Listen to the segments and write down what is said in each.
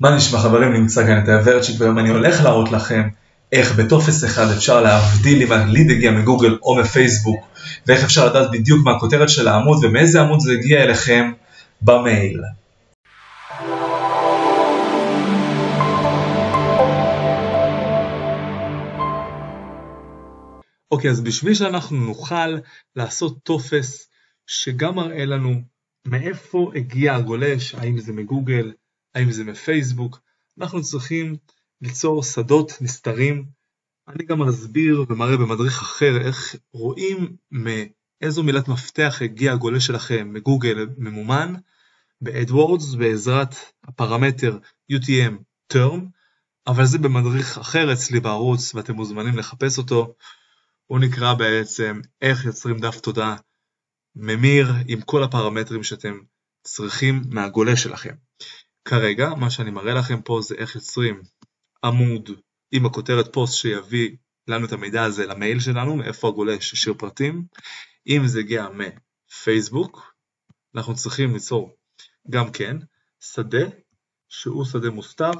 מה נשמע חברים, נמצא כאן את האברצ'יק והיום אני הולך להראות לכם איך בטופס אחד אפשר להבדיל אם הליד הגיע מגוגל או מפייסבוק ואיך אפשר לדעת בדיוק מה הכותרת של העמוד ומאיזה עמוד זה הגיע אליכם במייל. אוקיי, אז בשביל שאנחנו נוכל לעשות טופס שגם מראה לנו מאיפה הגיע הגולש, האם זה מגוגל, האם זה מפייסבוק, אנחנו צריכים ליצור שדות נסתרים. אני גם אסביר ומראה במדריך אחר איך רואים מאיזו מילת מפתח הגיע הגולש שלכם מגוגל ממומן ב AdWords בעזרת הפרמטר UTM term, אבל זה במדריך אחר אצלי בערוץ ואתם מוזמנים לחפש אותו. הוא נקרא בעצם איך יוצרים דף תודה ממיר עם כל הפרמטרים שאתם צריכים מהגולש שלכם. כרגע מה שאני מראה לכם פה זה איך יוצרים עמוד עם הכותרת פוסט שיביא לנו את המידע הזה למייל שלנו, מאיפה הגולש השאיר פרטים. אם זה הגיע מפייסבוק, אנחנו צריכים ליצור גם כן שדה שהוא שדה מוסתר,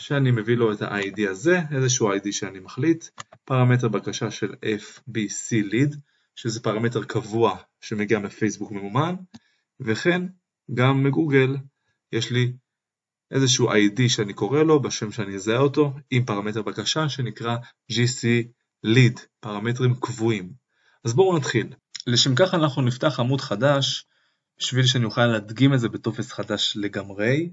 שאני מביא לו את ה-ID הזה, איזשהו ID שאני מחליט, פרמטר בקשה של FBC lead, שזה פרמטר קבוע שמגיע מפייסבוק ממומן, וכן גם מגוגל יש לי איזשהו ID שאני קורא לו בשם שאני אזהה אותו עם פרמטר בקשה שנקרא GC lead, פרמטרים קבועים. אז בואו נתחיל. לשם כך אנחנו נפתח עמוד חדש בשביל שאני אוכל להדגים את זה בטופס חדש לגמרי,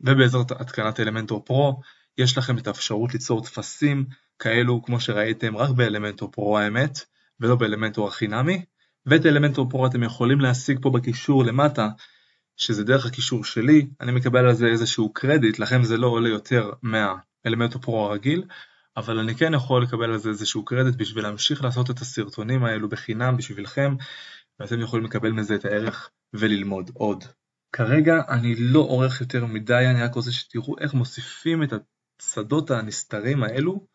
ובעזרת התקנת אלמנטור פרו יש לכם את האפשרות ליצור טפסים כאלו כמו שראיתם רק באלמנטור פרו האמת, ולא באלמנטור החינמי, ואת אלמנטור פרו אתם יכולים להשיג פה בקישור למטה שזה דרך הקישור שלי, אני מקבל על זה איזשהו קרדיט, לכן זה לא עולה יותר מהאלמנטור פרו הרגיל, אבל אני כן יכול לקבל על זה איזשהו קרדיט בשביל להמשיך לעשות את הסרטונים האלו בחינם בשבילכם, ואתם יכולים לקבל מזה את הערך וללמוד עוד. כרגע אני לא עורך יותר מדי, אני רק רוצה שתראו איך מוסיפים את השדות הנסתרים האלו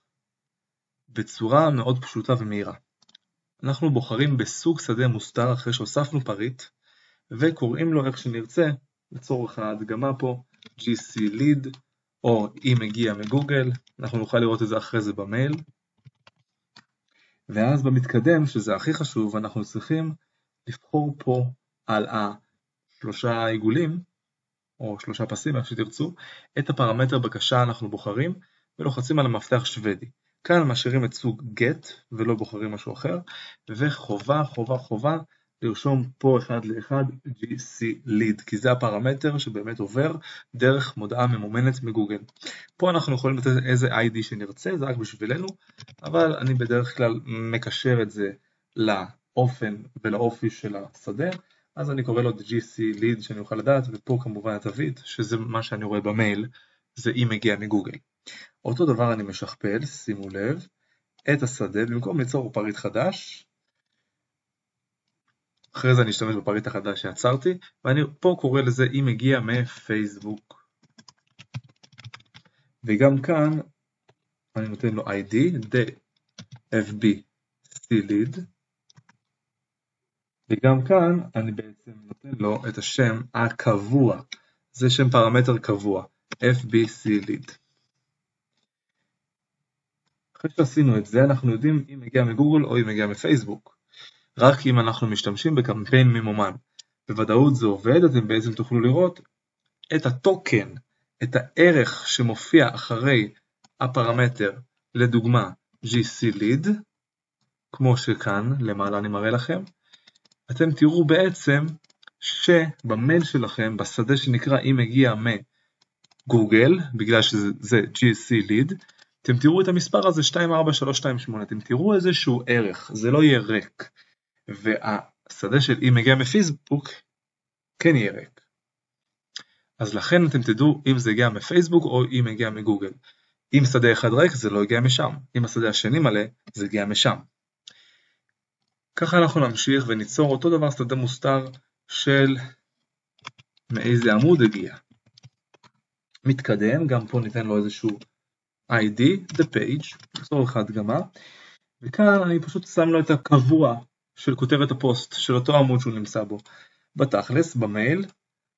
בצורה מאוד פשוטה ומהירה. אנחנו בוחרים בסוג שדה מוסתר אחרי שהוספנו פריט, וקוראים לו איך שנרצה, לצורך ההדגמה פה, GC lead, או אם הגיע מגוגל, אנחנו נוכל לראות את זה אחרי זה במייל. ואז במתקדם, שזה הכי חשוב, אנחנו צריכים לבחור פה על השלושה עיגולים, או שלושה פסים, איך שתרצו, את הפרמטר בקשה אנחנו בוחרים, ולוחצים על המפתח שוודי. כאן משאירים את סוג get ולא בוחרים משהו אחר, וחובה, חובה, חובה לרשום פה אחד לאחד GC lead, כי זה הפרמטר שבאמת עובר דרך מודעה ממומנת מגוגל. פה אנחנו יכולים לתת איזה ID שנרצה, זה רק בשבילנו, אבל אני בדרך כלל מקשר את זה לאופן ולאופי של השדה, אז אני קורא לו GC lead שאני אוכל לדעת, ופה כמובן התווית, שזה מה שאני רואה במייל, זה אם מגיע מגוגל. אותו דבר אני משכפל, שימו לב, את השדה, במקום ליצור פריט חדש, אחרי זה אני אשתמש בפריט החדש שיצרתי, ואני פה קורא לזה אם מגיע מפייסבוק. וגם כאן אני נותן לו ID, FB lead, וגם כאן אני בעצם נותן לו את השם הקבוע, זה שם פרמטר קבוע, FBC lead. אחרי שעשינו את זה אנחנו יודעים אם מגיע מגוגל או אם מגיע מפייסבוק. רק אם אנחנו משתמשים בקמפיין ממומן. בוודאות זה עובד, אתם בעצם תוכלו לראות את הטוקן, את הערך שמופיע אחרי הפרמטר, לדוגמה GC lead, כמו שכאן למעלה אני מראה לכם, אתם תראו בעצם שבמייל שלכם, בשדה שנקרא אם הגיע מגוגל, בגלל שזה GC lead, אתם תראו את המספר הזה 24328, אתם תראו איזשהו ערך, זה לא יהיה ריק. והשדה של אם מגיע מפייסבוק כן יהיה ריק. אז לכן אתם תדעו אם זה הגיע מפייסבוק או אם הגיע מגוגל. אם שדה אחד ריק זה לא הגיע משם, אם השדה השני מלא זה הגיע משם. ככה אנחנו נמשיך וניצור אותו דבר שדה מוסתר של מאיזה עמוד הגיע. מתקדם, גם פה ניתן לו איזשהו ID, the page, לצורך ההדגמה, וכאן אני פשוט שם לו את הקבוע של כותרת הפוסט של אותו עמוד שהוא נמצא בו. בתכלס, במייל,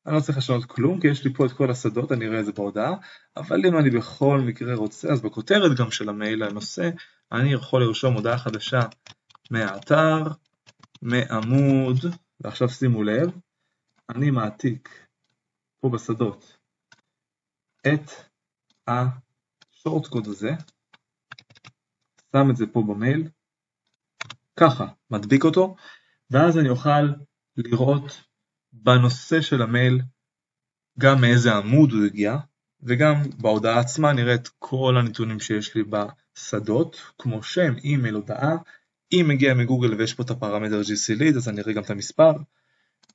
אני לא צריך לשנות כלום כי יש לי פה את כל השדות, אני אראה את זה בהודעה, אבל אם אני בכל מקרה רוצה, אז בכותרת גם של המייל הנושא, אני יכול לרשום הודעה חדשה מהאתר, מעמוד, ועכשיו שימו לב, אני מעתיק פה בשדות את השורט קוד הזה, שם את זה פה במייל, ככה, מדביק אותו, ואז אני אוכל לראות בנושא של המייל גם מאיזה עמוד הוא הגיע, וגם בהודעה עצמה נראה את כל הנתונים שיש לי בשדות, כמו שם, אימייל, הודעה, אם מגיע מגוגל ויש פה את הפרמטר GC lead אז אני אראה גם את המספר,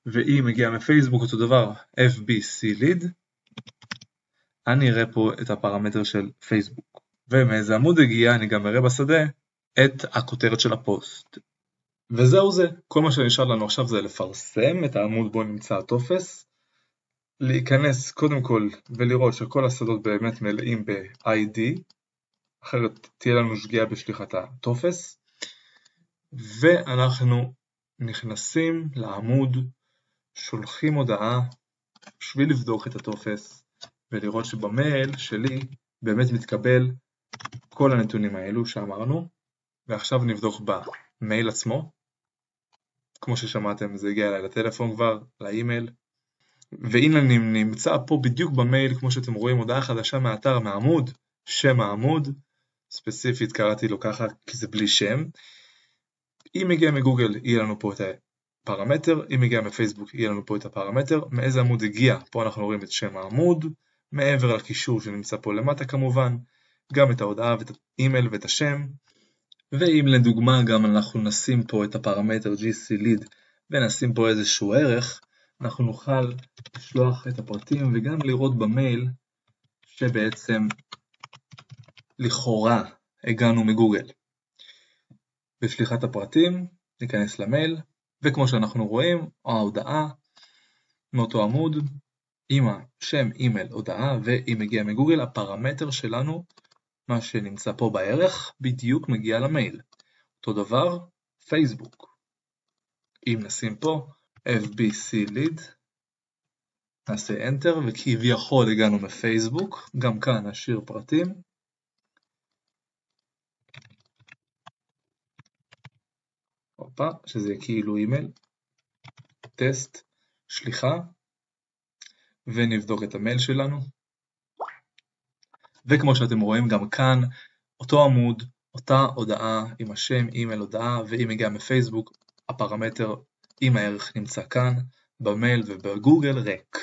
ואם מגיע מפייסבוק אותו דבר FBC lead, אני אראה פה את הפרמטר של פייסבוק. ומאיזה עמוד הגיע אני גם אראה בשדה את הכותרת של הפוסט. וזהו זה, כל מה שנשאר לנו עכשיו זה לפרסם את העמוד בו נמצא הטופס, להיכנס קודם כל ולראות שכל השדות באמת מלאים ב-ID, אחרת תהיה לנו שגיאה בשליחת הטופס, ואנחנו נכנסים לעמוד, שולחים הודעה בשביל לבדוק את הטופס ולראות שבמייל שלי באמת מתקבל כל הנתונים האלו שאמרנו, ועכשיו נבדוק במייל עצמו, כמו ששמעתם זה הגיע אליי לטלפון כבר, לאימייל, והנה אני נמצא פה בדיוק במייל כמו שאתם רואים הודעה חדשה מהאתר מעמוד, שם העמוד, ספציפית קראתי לו ככה כי זה בלי שם, אם מגיע מגוגל יהיה לנו פה את הפרמטר, אם מגיע מפייסבוק יהיה לנו פה את הפרמטר, מאיזה עמוד הגיע, פה אנחנו רואים את שם העמוד, מעבר לקישור שנמצא פה למטה כמובן, גם את ההודעה ואת האימייל ואת השם, ואם לדוגמה גם אנחנו נשים פה את הפרמטר GC lead ונשים פה איזשהו ערך, אנחנו נוכל לשלוח את הפרטים וגם לראות במייל שבעצם לכאורה הגענו מגוגל. בשליחת הפרטים ניכנס למייל, וכמו שאנחנו רואים, ההודעה מאותו עמוד עם השם, אימייל, הודעה, ואם מגיע מגוגל, הפרמטר שלנו מה שנמצא פה בערך בדיוק מגיע למייל. אותו דבר, פייסבוק. אם נשים פה FBC lead, נעשה Enter וכביכול הגענו מפייסבוק, גם כאן נשאיר פרטים. הופה, שזה כאילו אימייל, טסט, שליחה, ונבדוק את המייל שלנו. וכמו שאתם רואים גם כאן, אותו עמוד, אותה הודעה עם השם, אימייל, הודעה, ואם הגיע מפייסבוק, הפרמטר עם הערך נמצא כאן, במייל ובגוגל ריק.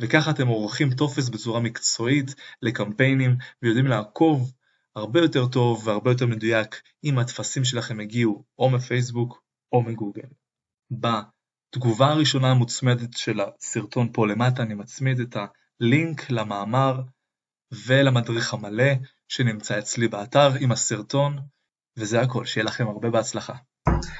וככה אתם עורכים טופס בצורה מקצועית לקמפיינים ויודעים לעקוב הרבה יותר טוב והרבה יותר מדויק אם הטפסים שלכם הגיעו או מפייסבוק או מגוגל. בתגובה הראשונה המוצמדת של הסרטון פה למטה אני מצמיד את הלינק למאמר ולמדריך המלא שנמצא אצלי באתר עם הסרטון, וזה הכל, שיהיה לכם הרבה בהצלחה.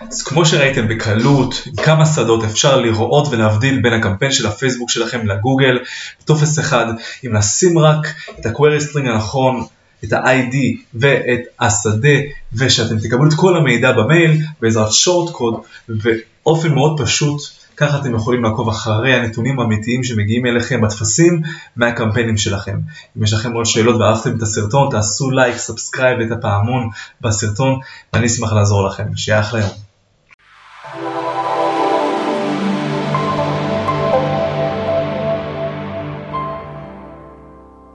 אז כמו שראיתם בקלות, כמה שדות אפשר לראות ולהבדיל בין הקמפיין של הפייסבוק שלכם לגוגל, טופס אחד, אם נשים רק את ה-query string הנכון, את ה-ID ואת השדה, ושאתם תקבלו את כל המידע במייל בעזרת שורט קוד, ואופן מאוד פשוט ככה אתם יכולים לעקוב אחרי הנתונים האמיתיים שמגיעים אליכם בטפסים מהקמפיינים שלכם. אם יש לכם עוד שאלות ואהבתם את הסרטון, תעשו לייק, subscribe ואת הפעמון בסרטון, ואני אשמח לעזור לכם. שיהיה אחלה יום.